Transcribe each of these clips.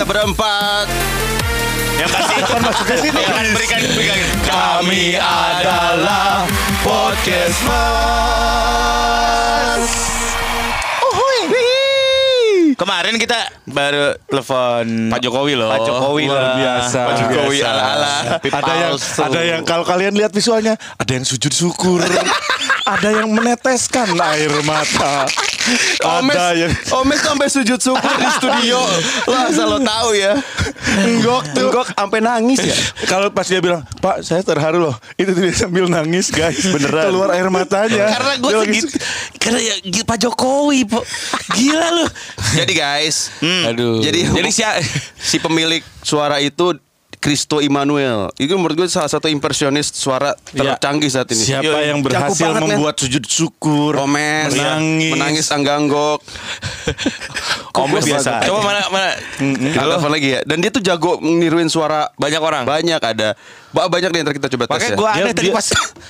kita berempat. Yang pasti Kan masuk ke sini. akan berikan berikan. Kami adalah podcast Mas. Kemarin kita baru telepon Pak Jokowi loh. Pak Jokowi Luar lah. biasa. Pak Jokowi Biasa. ala-ala. Ada yang ada yang kalau kalian lihat visualnya ada yang sujud syukur. ada yang meneteskan air mata. Omes, Ada yang Omes sampai sujud syukur di studio. Lah, asal lo tahu ya. enggok tuh. Enggak sampai nangis ya. Kalau pas dia bilang, Pak saya terharu loh. Itu dia sambil nangis guys. Beneran. Keluar air matanya. Karena gue segitu. Karena ya gila, Pak Jokowi, Po. Gila lu. Jadi guys, Aduh. Jadi- jadi si si pemilik suara itu Kristo Immanuel. Itu menurut gue salah satu impresionis suara tercanggih saat ini. Siapa Yoi. yang berhasil banget, men. membuat sujud syukur, Omes, menangis, menangis angganggok. Omes biasa. Coba mana mana. Halo. Lagi ya? Dan dia tuh jago niruin suara Banyak orang. Banyak ada. Ba- Banyak nih ntar kita coba tes Makanya ya. gue Dia- aneh tadi dia- pas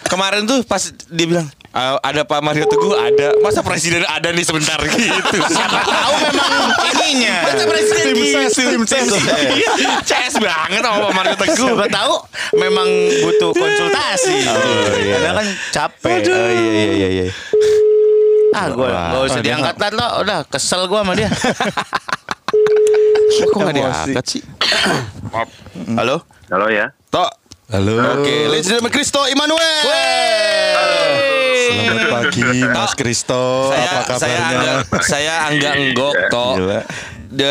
kemarin tuh pas dia bilang "Ah, ada Pak Mario Teguh ada masa presiden ada nih sebentar gitu siapa tahu memang ininya masa presiden Tim gitu ses, tim ses. Iya, CS banget sama Pak Mario Teguh Siapa tahu memang butuh konsultasi. Karena kan capek. Oh, iya iya iya iya. Ah, gue gak usah diangkat lah lo. Udah kesel gue sama dia. Kok nggak Emosi. diangkat sih? Halo? Halo ya. Tok. Halo. Oke, ladies and gentlemen, Kristo Immanuel. Selamat pagi Mas Kristo. saya Apa saya kabarnya? angga saya angga enggok toh. De,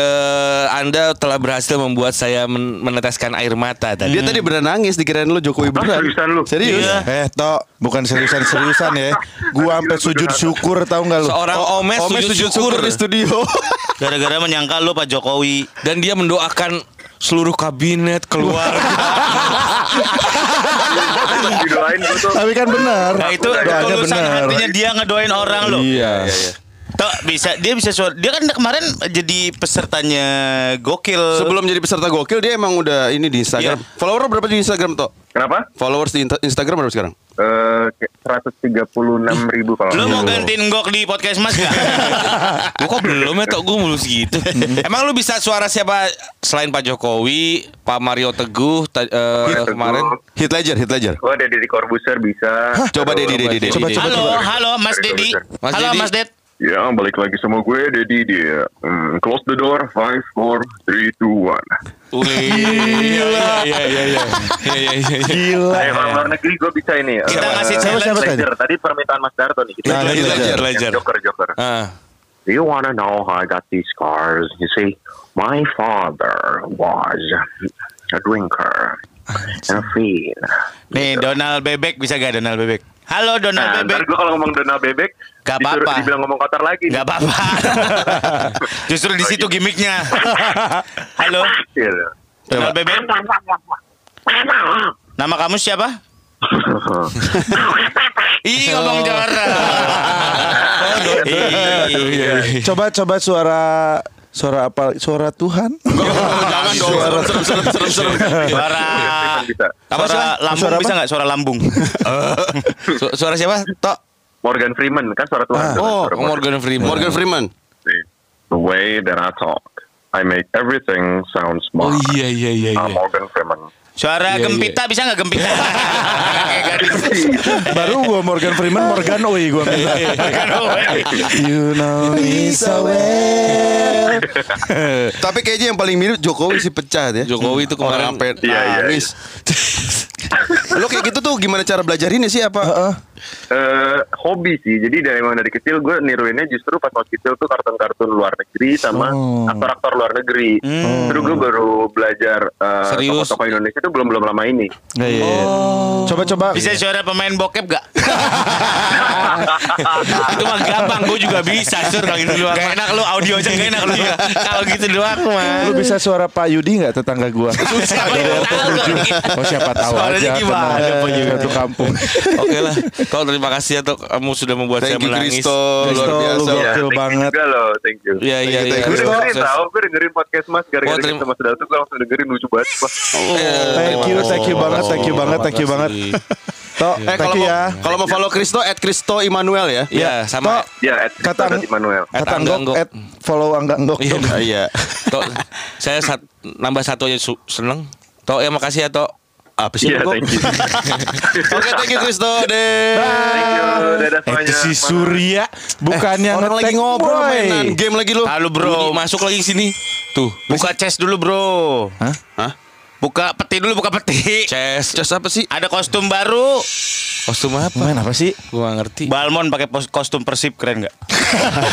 anda telah berhasil membuat saya men- meneteskan air mata tadi. Dia tadi beneran nangis dikirain lu Jokowi Ah, beneran. seriusan lu? Serius? Iya. Eh, Tok, bukan seriusan-seriusan ya. Gua sampai sujud syukur tahu nggak lu? Seorang Omes, Omes sujud sujud syukur syukur di studio. Gara-gara menyangka lu Pak Jokowi. dan dia mendoakan seluruh kabinet keluarga. Didoain tuh. Tapi kan benar. Nah itu doanya benar. hatinya dia ngedoain orang lo. Iya. Tok bisa dia bisa suara dia kan kemarin jadi pesertanya gokil. Sebelum jadi peserta gokil dia emang udah ini di Instagram. Iya. Follower berapa di Instagram, Tok? Kenapa? Followers di Insta- Instagram berapa sekarang? Eh, kayak 136 ribu kalau lu mau gantiin gok di podcast Mas gak? Gue kok belum ya tok gue mulus gitu. Emang lu bisa suara siapa selain Pak Jokowi, Pak Mario Teguh ta- eh, Teguh. kemarin? Hit Ledger, Hit Ledger. Oh, ada Deddy Corbuzier bisa. Coba Deddy, Deddy, Deddy. Coba, coba, halo, coba. halo Mas Mas halo Dedi. Mas Ded. Ya, balik lagi sama gue Deddy dia. Hmm, close the door. 5, 4, 3, 2, 1. Wih, Iya iya iya iya. Iya iya iya. Gila. Ayo, kalau luar negeri gue bisa ini. Kita Eh, ngasih Siapa, challenge. siapa tadi? Ledger. Tadi permintaan Mas Darto nih. Kita Nah, Ledger. Ledger. Joker, Joker. Ah. Do you wanna know how I got these scars? You see, my father was a drinker and a fiend. Nih Donald Bebek bisa gak Donald Bebek? Halo Donald Nah, ntar Bebek. gue kalau ngomong Donald Bebek, Gak disuruh- apa-apa. dibilang ngomong kotor lagi. Gak apa-apa. Justru di situ gimmicknya. Halo Iya. Donald Bebek. Nama kamu siapa? Ih ngomong. Iya. Coba coba suara suara apa? Suara Tuhan. Jangan dong, serem, serem, serem, serem, serem. Suara apa suara lambung Suara apa? bisa nggak suara lambung? Su- suara siapa? Tok. Morgan Freeman kan suara Tuhan. Oh, Suara Morgan Freeman. Morgan Freeman. The way that I talk, I make everything sound Oh smart. iya iya iya I'm iya. Morgan Freeman. Suara Iya, gempita bisa nggak gempita? Baru gua Morgan Freeman, Morgan Oi gua minta. You know me so well. Tapi kayaknya yang paling mirip Jokowi sih pecah ya. Jokowi itu kemarin- Orang Iya, iya, nangis. Lo kayak gitu tuh gimana cara belajarinnya sih apa? Eh, hobi sih. Jadi dari emang dari kecil gue niruinnya justru pas waktu kecil tuh kartun-kartun luar negeri sama Oh. aktor-aktor luar negeri. Terus gue baru belajar eh, Serius? tokoh-tokoh Indonesia tuh belum belum lama ini. Iya, iya, iya. Coba coba. Bisa suara pemain bokep gak? itu mah gampang, gue juga bisa sur kalau gitu doang. Gak enak lu audio aja gak enak lu. kalau gitu doang mah. Lu bisa suara Pak Yudi nggak tetangga gua? Siapa yang tahu kalau gitu? Oh siapa tahu aja gimana, Yudi? Satu kampung. Oke lah. Kau terima kasih ya Tok. Kamu sudah membuat saya Thank you menangis. Kristo, luar Kristo, lu biasa. thank you banget. juga loh, thank you. Iya iya Thank you, iya. Gue dengerin tau, gue dengerin podcast mas Oh, gara-gara terima- kita mas Datu gue langsung dengerin lucu banget. Oh, Thank you, thank you banget, thank you banget, thank you banget. Tok, Eh thank kalau you mau, ya. kalau mau follow Kristo at Kristo Immanuel ya. Iya, sama. Tok, Ya, at Kata- Kata Immanuel. kata Angga Anggok, at follow Angga Anggok. Iya, Iya. Tok, saya sat- nambah satu aja su- seneng. Tok, ya makasih ya, Tok. Apa sih kok? thank you. Oke, thank you Kristo. Deh. Thank you. Dadah Eh, semuanya. itu si Surya bukannya Orang lagi ngobrol boy. mainan game lagi lu. Halo bro, Bunyi, masuk lagi sini. Tuh, buka chest dulu bro. Hah? Hah? Buka peti dulu, buka peti. Chess. Cas apa sih? Ada kostum baru. Kostum apa? Main apa sih? Gua gak ngerti. Balmon pakai kostum persib keren nggak?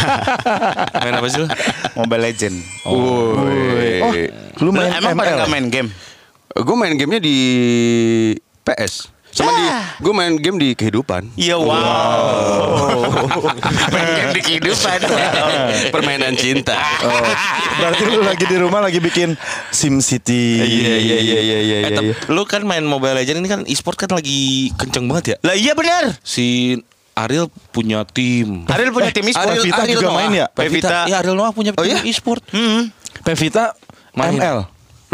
Main apa sih lu? Mobile Legend. Oh, lu main Emang pada ML? nggak main game? Gue main gamenya di PS. Sama di gue main game di kehidupan. Iya wow. main game di kehidupan. Permainan cinta. Oh, berarti lu lagi di rumah lagi bikin Sim City. Iya iya iya iya iya. Eh, iya. tapi lu kan main Mobile Legends ini kan e-sport kan lagi kenceng banget ya. Lah iya benar. Si Ariel punya tim. Ariel punya tim e-sport. Ariel- Pevita Ariel juga Noah. main ya? Pevita. Iya Ariel Noah punya Oh, tim iya? e-sport. Hmm. Pevita Main. ML.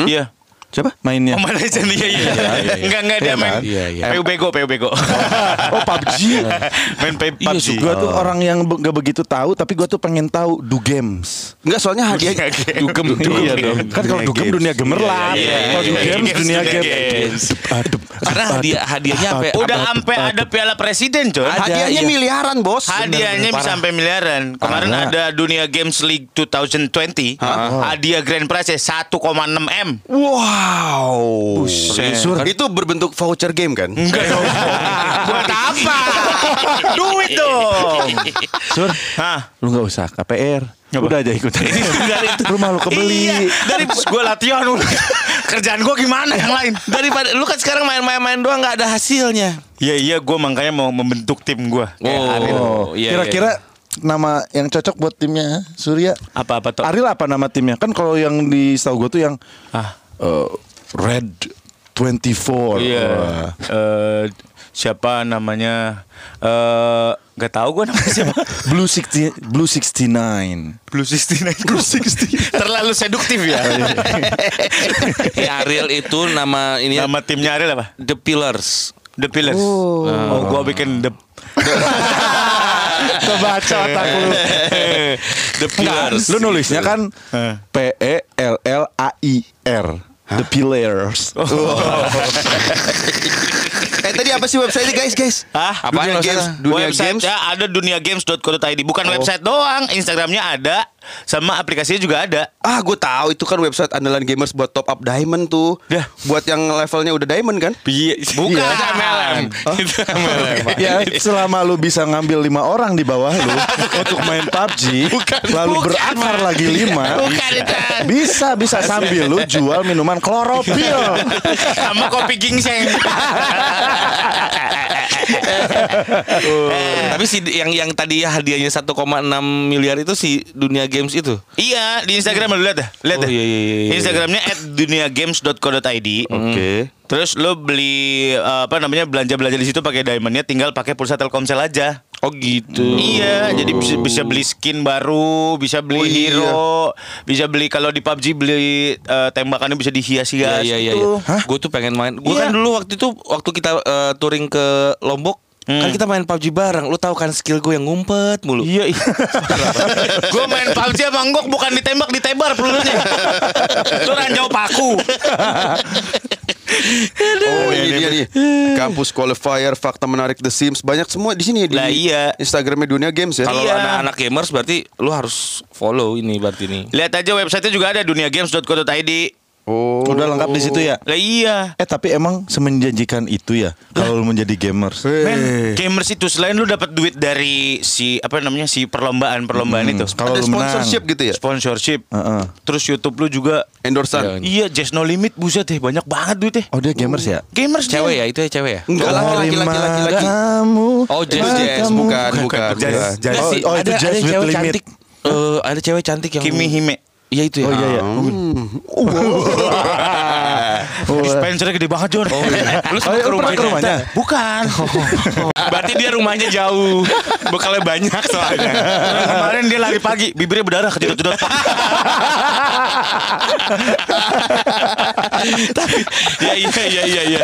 Iya. Siapa mainnya? Mobile Legend iya iya. Enggak enggak dia Iya main. kan? Iya, iya. PU bego, PU bego. Oh PUBG. main P- Iya, PUBG. Gue tuh orang yang be- gak begitu tahu tapi gue tuh pengen tahu do games. Enggak soalnya hadiah Dugem, Iya dong. Kan kalau do game dunia gemerlap. Iya, iya, Kalau do iya, games dunia dunia game. games. Karena hadiah hadiahnya apa? Udah sampai ada piala presiden. Ada, hadiahnya iya. miliaran, Bos. Hadiahnya bisa sampai miliaran. Kemarin ada Dunia Games League 2020. Hadiah grand prize 1,6 M. Wow. Buset. Sur. Itu berbentuk voucher game kan? Enggak dong. Buat apa? Duit dong. Sur, Hah? lu gak usah KPR. Udah aja ikut. Rumah lu kebeli. Iya, dari gue latihan dulu. Kerjaan gue gimana yang lain? Daripada lu kan sekarang main-main doang nggak ada hasilnya. Iya iya gue makanya mau membentuk tim gue. Oh, iya, kira-kira nama yang cocok buat timnya Surya Apa apa tuh? Ariel apa nama timnya? Kan kalau yang di setahu gue tuh yang Ah. Eh, Red 24. Iya. Wah. Eh, siapa namanya? Eh nggak tahu gue namanya siapa. Blue 60 Blue 69. Blue 69 Blue 60 Terlalu seduktif ya Ya Ariel itu nama ini Nama timnya Ariel apa? The Pillars. The Pillars Oh, gue bikin The Kebaca otak lu. The Pillars. Lu nulisnya kan Eh. P E L L A I R. The Pillars. eh tadi apa sih website guys, guys? Hah? Dunia Apaan games, dunia website games. ya ada duniagames.co.id Bukan website doang Instagramnya ada Sama aplikasinya juga ada Ah, gue tahu itu kan website andalan gamers buat top up diamond tuh. Dah. Buat yang levelnya udah diamond kan? Bukan Iya. MLM Itu MLM. Ya selama lu bisa ngambil lima orang di bawah lu untuk main PUBG, lalu bukan. berakar lagi lima, Bukan bisa bisa sambil lu jual minuman klorofil. Sama kopi gingseng Tapi si yang yang tadi hadiahnya 1,6 miliar itu si dunia games itu. Iya di Instagram lu lihat dah Lihat Oh, dah iya, iya, iya, iya. Instagramnya at duniagames.co.id Oke. Terus lo beli eh, apa namanya belanja-belanja di situ pakai diamondnya tinggal pakai pulsa Telkomsel aja. Oh gitu. Iya, jadi bisa, bisa beli skin baru, bisa beli Oh, iya. hero, bisa beli kalau di PUBG beli eh, tembakannya bisa dihias-hias Iya iya iya. gitu. Gue tuh pengen main. Gue Iya. kan dulu waktu itu waktu kita eh, touring ke Lombok kan kita main PUBG bareng. Lu tahu kan skill gue yang ngumpet mulu. Iya, iya. Gue main PUBG sama Anggok bukan ditembak, ditebar pelurunya. Itu ranjau paku. Oh ini dia nih Kampus qualifier Fakta menarik The Sims Banyak semua di sini di Lah, iya. Instagramnya Dunia Games ya Kalau Iya. anak-anak gamers berarti lu harus follow ini berarti nih. Lihat aja websitenya juga ada duniagames.co.id. Oh Udah lengkap di situ ya. Lah iya. Eh tapi emang semenjanjikan itu ya kalau lu menjadi gamers. Men, gamers itu selain lu dapat duit dari si apa namanya si perlombaan-perlombaan itu. Kalau Ada lu menang. sponsorship gitu ya Sponsorship. Heeh. Terus YouTube lu juga Endorsan Iya, Just No Limit buset deh, banyak banget duitnya. Oh dia gamers ya? Gamers dia. Cewek ya itu ya cewek ya. Enggak lah laki laki laki laki Kamu. Oh, Jazz, Jazz kamu. bukan bukan Jazz, bukan. Jazz. Oh, oh, itu ada, Jazz ada with cewek Limit. cantik. Eh, ada cewek cantik yang Kimi Hime. Iya itu ya. Hmm. Dispensernya gede banget John. Lu Oh, iya, ke pernah ke rumahnya? Bukan. Berarti dia rumahnya jauh. Bekalnya banyak soalnya. Kemarin dia lari pagi, bibirnya berdarah kejedot-jedot. Tapi ya iya iya iya iya.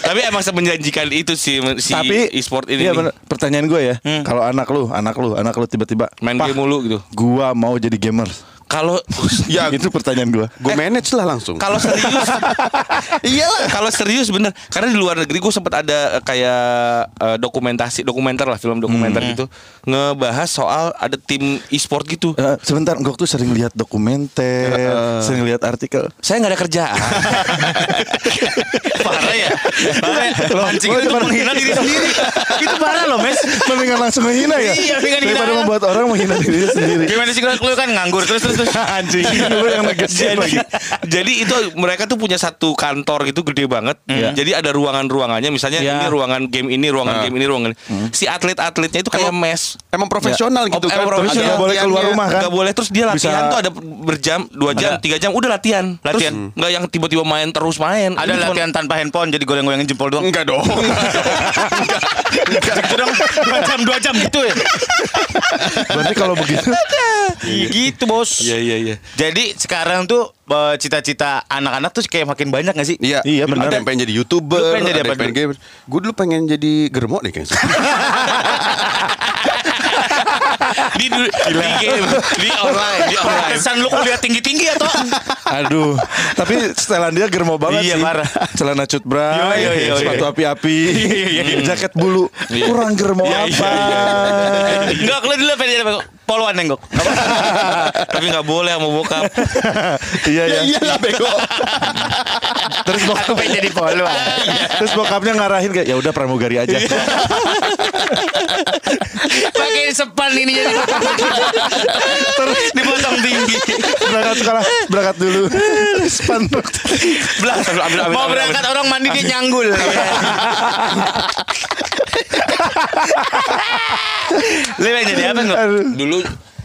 Tapi emang semenjanjikan itu sih si Tapi e-sport ini. iya. Pertanyaan gue ya, kalau anak lu, anak lu, anak lu tiba-tiba Main "Pah, game mulu gitu. Gua mau jadi gamer. Kalau Ya, Itu pertanyaan gua. gue manage lah langsung. kalau serius Iyalah. kalau serius bener karena di luar negeri gue sempat ada eh, kayak eh, dokumentasi dokumenter lah film dokumenter gitu ngebahas soal ada tim e-sport gitu Eh, sebentar, gue tuh sering lihat dokumenter, sering lihat artikel. saya nggak ada kerjaan Parah ya. Parah ya. Mancing Oh, itu gimana? menghina diri sendiri. itu parah loh, Mes. Mendingan langsung menghina ya. Iya, Daripada membuat orang menghina diri sendiri. Gimana sih kalau lu kan nganggur terus terus terus. Anjing, lu yang ngegesin lagi. jadi itu mereka tuh punya satu kantor gitu gede banget. Jadi ada ruangan-ruangannya misalnya Ya. ini ruangan game ini, ruangan game ini, ruangan ini. Si atlet-atletnya itu kayak Emang- mes. Emang profesional gitu Oh, kan. emang profesional. Boleh keluar latihannya. rumah kan? Nggak boleh terus dia latihan Bisa- tuh ada berjam, dua jam, Ada. tiga jam, udah latihan. Latihan. Terus nggak yang tiba-tiba main terus main. Ada Ini cuman- latihan tanpa handphone jadi goyang-goyangin jempol doang. Enggak dong. Gitu dong. Dua jam dua jam gitu ya. Berarti kalau begitu, Iya gitu bos. Iya iya iya. Jadi sekarang tuh eh, cita-cita anak-anak tuh kayak makin banyak gak sih? Iya, Iya, benar. Ada yang pengen jadi youtuber, Lu pengen jadi ada apa yang pengen dulu? gamer. Gue dulu pengen jadi germo deh kayaknya. Di, di, di game, di online, di online. Kesan lu kuliah tinggi-tinggi atau? aduh. Tapi setelan dia germo banget Iya, sih. parah. Celana cut bray, Iya, iya, iya, sepatu iya. api-api, jaket bulu. Iya. Kurang germo Iya, apa? Enggak, lu dulu pengen? Poluan nenggok. Tapi nggak boleh sama bokap. Iya ya. Iyalah bego. Terus bokap jadi poluan. Terus bokapnya ngarahin kayak ya udah pramugari aja. Pakai sepan ini jadi. Terus dipotong tinggi. berangkat sekolah, berangkat dulu. Ambil, ambil, Mau berangkat orang mandi dia nyanggul. Lu pengen jadi apa enggak? Dulu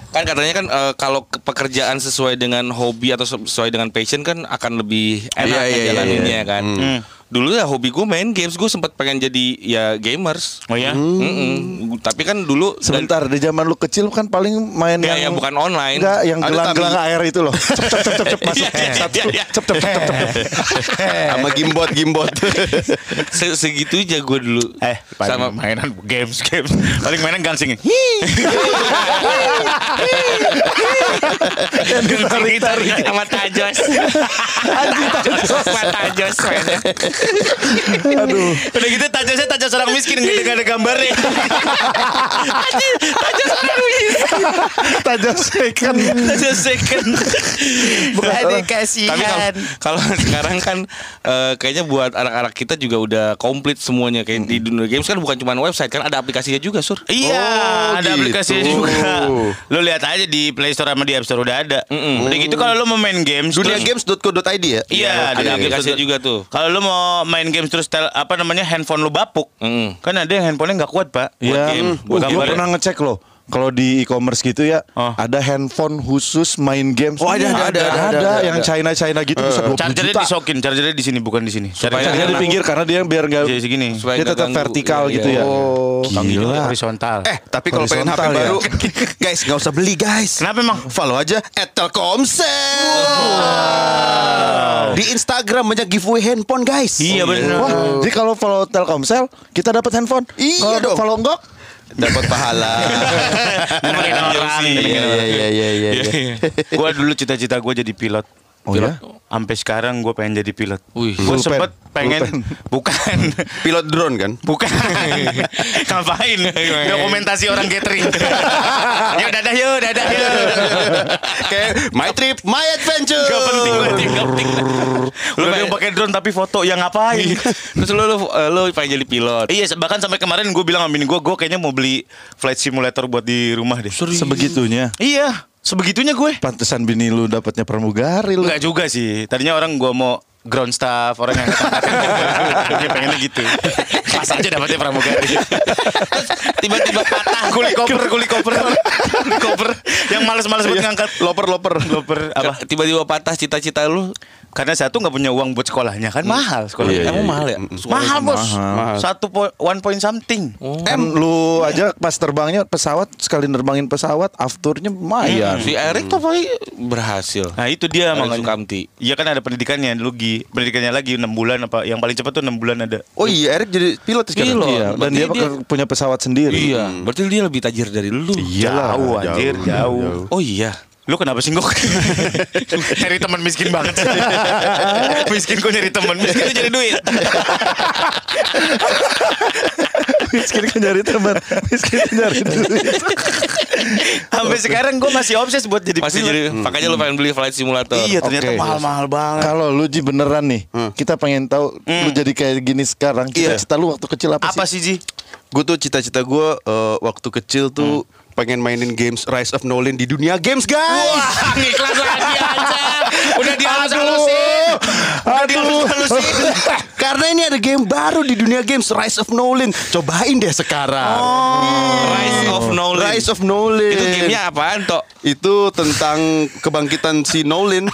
kan katanya kan eh, kalau ke- pekerjaan sesuai dengan hobi atau sesuai dengan passion kan akan lebih enak Iya, iya, iya, ngejalaninnya iya. kan. Dulu ya hobi gue main games, gue sempat pengen jadi ya gamers. Oh ya? Mm-mm. Tapi kan dulu Sebentar di zaman lu kecil kan paling main Ya, yang yang bukan online. Enggak, yang Ada gelang-gelang air itu loh. Cep cep cep cep, cep masuk. Iya, iya, Satu. iya. Cep cep cep cep. cep. Sama gimbot gimbot. Se- segitu aja gue dulu. Eh, sama sama mainan games games. Paling mainan gangsing. tarik-tarik sama Tajos. Sama Tajos. Aduh. Udah gitu tajasnya tajas orang miskin nggak ada- nggak ada gambarnya. Tajam second. Tajas second. Aduh Tapi kasihan. kalau kalau sekarang kan eh, kayaknya buat anak-anak kita juga udah komplit semuanya kayak di dunia games kan bukan cuma website kan ada aplikasinya juga sur. Iya, Oh, ada gitu. aplikasinya juga. Lu lihat aja di Play Store sama di App Store udah ada. Udah gitu kalau lu mau main games Duniagames.co.id ya? Iya, ada di aplikasinya juga tuh. Kalau lu mau main games terus tel, apa namanya handphone lu bapuk, Mm. kan ada yang handphonenya nggak kuat pak. Iya. game, Wah, buat gue gambar. pernah ngecek loh. Kalau di e-commerce gitu ya, Oh. ada handphone khusus main games. Oh, ada, ada, ada, ada, ada, yang ada. China China gitu bisa 20 Chargernya juta. disokin, chargernya di sini bukan di sini. Chargernya di pinggir karena dia biar nggak Jadi segini. Supaya dia tetap ganggu. vertikal Iya, gitu iya. ya. Oh. Gila. horizontal. Eh, tapi kalau pengen HP ya. baru, guys nggak usah beli guys. Kenapa emang? Follow aja at Telkomsel. Di Instagram banyak giveaway handphone guys. Iya benar. Wah, jadi kalau follow Telkomsel kita dapat handphone. Iya dong. Follow enggak? Dapat pahala. Orang. Iya iya iya iya iya. iya. Gua dulu cita-cita gue jadi pilot. Oh ya? Sampai sekarang gue pengen jadi pilot. Wih. Gue sempet pengen Pulpen. bukan Pilot drone kan? bukan ngapain dokumentasi orang catering. yuk dadah yuk dadah yuk. Kayak my trip, my adventure. Gak penting gak penting. Lu Lu yang pakai drone tapi foto yang ngapain? Terus lu lu, lu pengen jadi pilot. Iya bahkan sampai kemarin gue bilang sama bini gue Gue kayaknya mau beli flight simulator buat di rumah deh Sebegitunya. Iya sebegitunya gue. Pantesan bini lu dapatnya pramugari lu. Enggak juga sih. Tadinya orang gue mau ground staff Orang yang Dia pengennya gitu. Pas aja dapetnya pramugari. Tiba-tiba patah. Kuli koper Kuli koper. Kuli koper. Yang males-males buat ngangkat. Loper loper. Loper apa? Tiba-tiba patah cita-cita lu Karena satu nggak punya uang buat sekolahnya kan mahal sekolahnya. Iya, Emang iya, mahal iya. ya? Mm, mm. Mahal bos. Mahal. Satu po- one point something. Kan lu aja pas terbangnya pesawat sekali nerbangin pesawat afturnya lumayan. Si Erik tuh paling berhasil. Nah itu dia makanya. Sukamti. Iya kan ada pendidikannya lu Gi. Pendidikannya lagi 6 bulan apa yang paling cepat tuh 6 bulan ada. Oh iya, Erik jadi pilot sekarang. Pilot. Iya, dan dia, dia- punya pesawat sendiri. Iya, berarti dia lebih tajir dari lu. Iyalah, jauh anjir, jauh. Oh iya. Lu kenapa sih Gok? nyari teman miskin banget sih. miskin kok nyari teman, miskin tuh nyari duit. Miskin kan nyari teman, miskin kan nyari duit. Sampai sekarang gue masih obses buat jadi Masih pilot. jadi makanya lu pengen beli flight simulator. Iya ternyata Oke. mahal-mahal banget. Kalau lu Ji beneran nih, kita pengen tahu lu jadi kayak gini sekarang. Iya. Cita-cita lu waktu kecil apa, Apa sih? sih Ji? Gue tuh cita-cita gue eh, waktu kecil tuh pengen mainin games Rise of Nolan di dunia games guys. Wah, ngiklan lagi aja. Udah dihalus-halusin. Udah dihalus-halusin. Karena ini ada game baru di dunia games Rise of Nolan. Cobain deh sekarang. Rise of Nolan. Rise of Nolan. Itu gamenya apaan, Tok? Itu tentang kebangkitan si Nolan.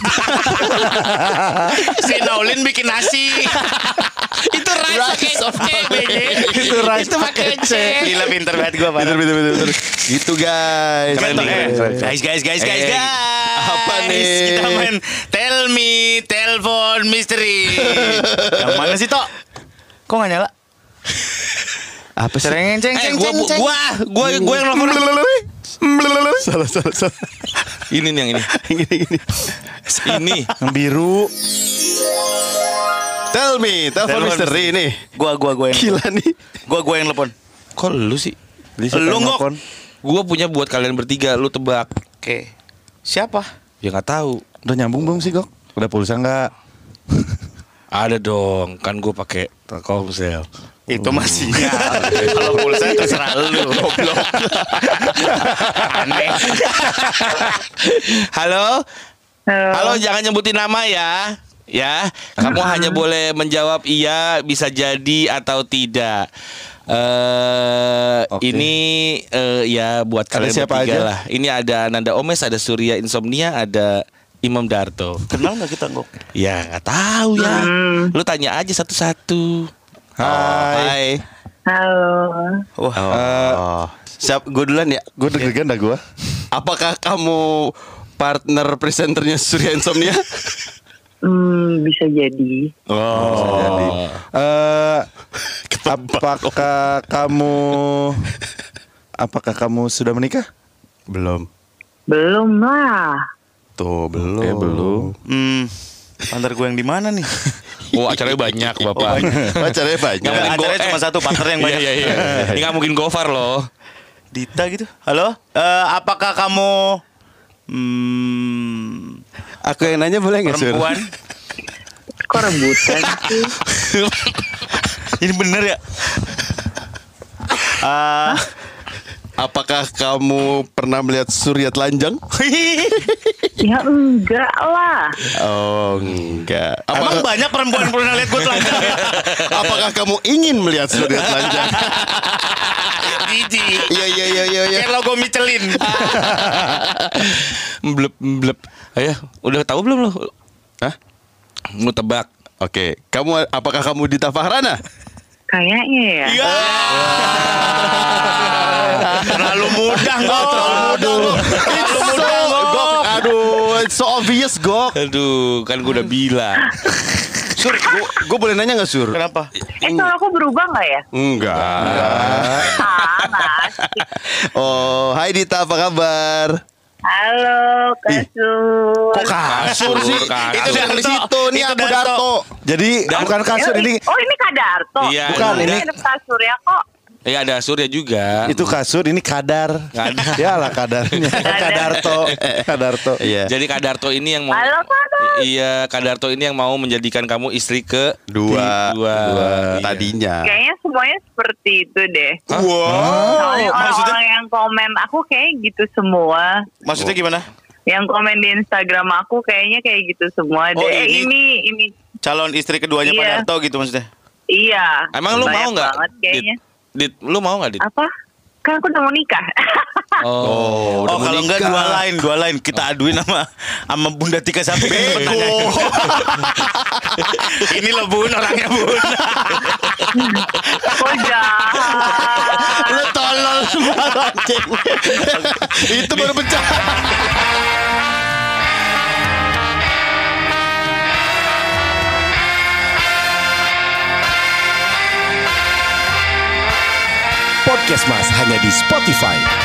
si Naulin bikin nasi. Itu rice pakai C, BG. Itu rice Itu pakai C. Gila pinter banget gue Bener, bener, bener, bener. Gitu guys. Keren, eh. keren, Guys, guys, guys, guys, Eh, guys. apa nih? Kita main Tell Me Telepon Mystery. Yang mana sih, Tok? Kok gak nyala? Apa sih? Ceng, ceng, Eh, ceng, gua, ceng, gua, gua, gua yang nelfon. salah, salah, salah. Ini nih yang ini. Gini, gini. Ini. Yang biru. Tell me, telepon misteri nih. Gua, gua, gua yang Gila nih. Gua, gua yang telepon. Kok lu sih? Lu, Ngok. Gua punya buat kalian bertiga, lu tebak. Oke. Siapa? Ya nggak tahu. Udah nyambung belum sih, Gok? Udah pulsa enggak? Ada dong, kan gua pakai Telkomsel. Itu masih Kalau pulsa terserah lu Goblok Aneh Halo? Halo, jangan nyebutin nama ya. Ya, kamu hanya boleh menjawab iya, bisa jadi atau tidak. Eh, Oke. ini eh, ya buat Ada kalian siapa bertiga aja? lah. Ini ada Nanda Omes, ada Surya Insomnia, ada Imam Darto. Kenal gak kita Ngok? Ya nggak tahu ya. Lu tanya aja satu-satu. Hai. Halo. Wah Oh. Siap, gue duluan ya. Gue deg-degan dah gue. Apakah kamu partner presenternya Surya Insomnia? Hmm, bisa jadi. Oh. Eh, apakah kamu apakah kamu sudah menikah? Belum. Belum lah. Tuh, belum. Oke, belum. Hmm Partner gue yang di mana nih? Oh acaranya banyak bapak. Pacarnya banyak. Nggak mungkin Acaranya go- cuma eh. satu partner yang banyak Iya iya iya. Ini nggak mungkin Gofar loh. Dita gitu Halo Eh, Apakah kamu Hmm Aku yang nanya boleh nggak Sur? Perempuan Kok rebutan sih? Ini bener ya Ah, Apakah kamu pernah melihat Surya telanjang? ya enggak lah. Oh, enggak. Emang Apakah, banyak perempuan pernah lihat gue telanjang apakah kamu ingin melihat Surya telanjang? Jijik Iya, iya, iya, iya. Kayak logo Michelin Blep blep. Ayo, udah tahu belum lo? Hah? Mau tebak. Oke, kamu apakah kamu Dita Fahrana? Kayaknya ya. Iya Terlalu mudah Ngok Terlalu mudah. Terlalu mudah aduh, it's so obvious, Gok. Aduh, kan gue udah bilang. Sur, gue boleh nanya nggak Sur? Kenapa? Eh, kalau aku berubah nggak ya? Enggak. Oh, hai Dita, apa kabar? Halo, Kasur. Kok kasur sih? kasur. Itu yang di situ nih Itu aku Darto. Darto. Jadi bukan kasur Eh, ini Oh, ini Kadarto. Iya, Bukan, ini. ini- Kasur ya kok. Ya ada Surya juga. itu kasur ini kadar. Kadar. ya lah kadarnya. Kadarto. Kadarto. Iya. Jadi Kadarto ini yang mau Halo, Kadar. Iya, Kadarto ini yang mau menjadikan kamu istri ke Dua, Dua. dua. Iya. Tadinya. Kayaknya semuanya seperti itu deh. Wow. Soalnya maksudnya- orang-orang yang komen aku kayak gitu semua. Maksudnya gimana? Yang komen di Instagram aku kayaknya kayak gitu semua Oh, deh. Eh, ini- ini ini Calon istri keduanya Pak Iya. Darto gitu maksudnya iya. Emang lu mau nggak? kayaknya. Dit, lu mau nggak, Dit? Apa? kan aku udah mau nikah. Oh, Oh, kalau enggak dua lain, dua lain kita aduin sama sama Bunda Tika Sapi. Ini loh Bun, orangnya Bun. Kok jahat. Lu tolol semua anjing. Itu baru pecah. Podcast Mas hanya di Spotify.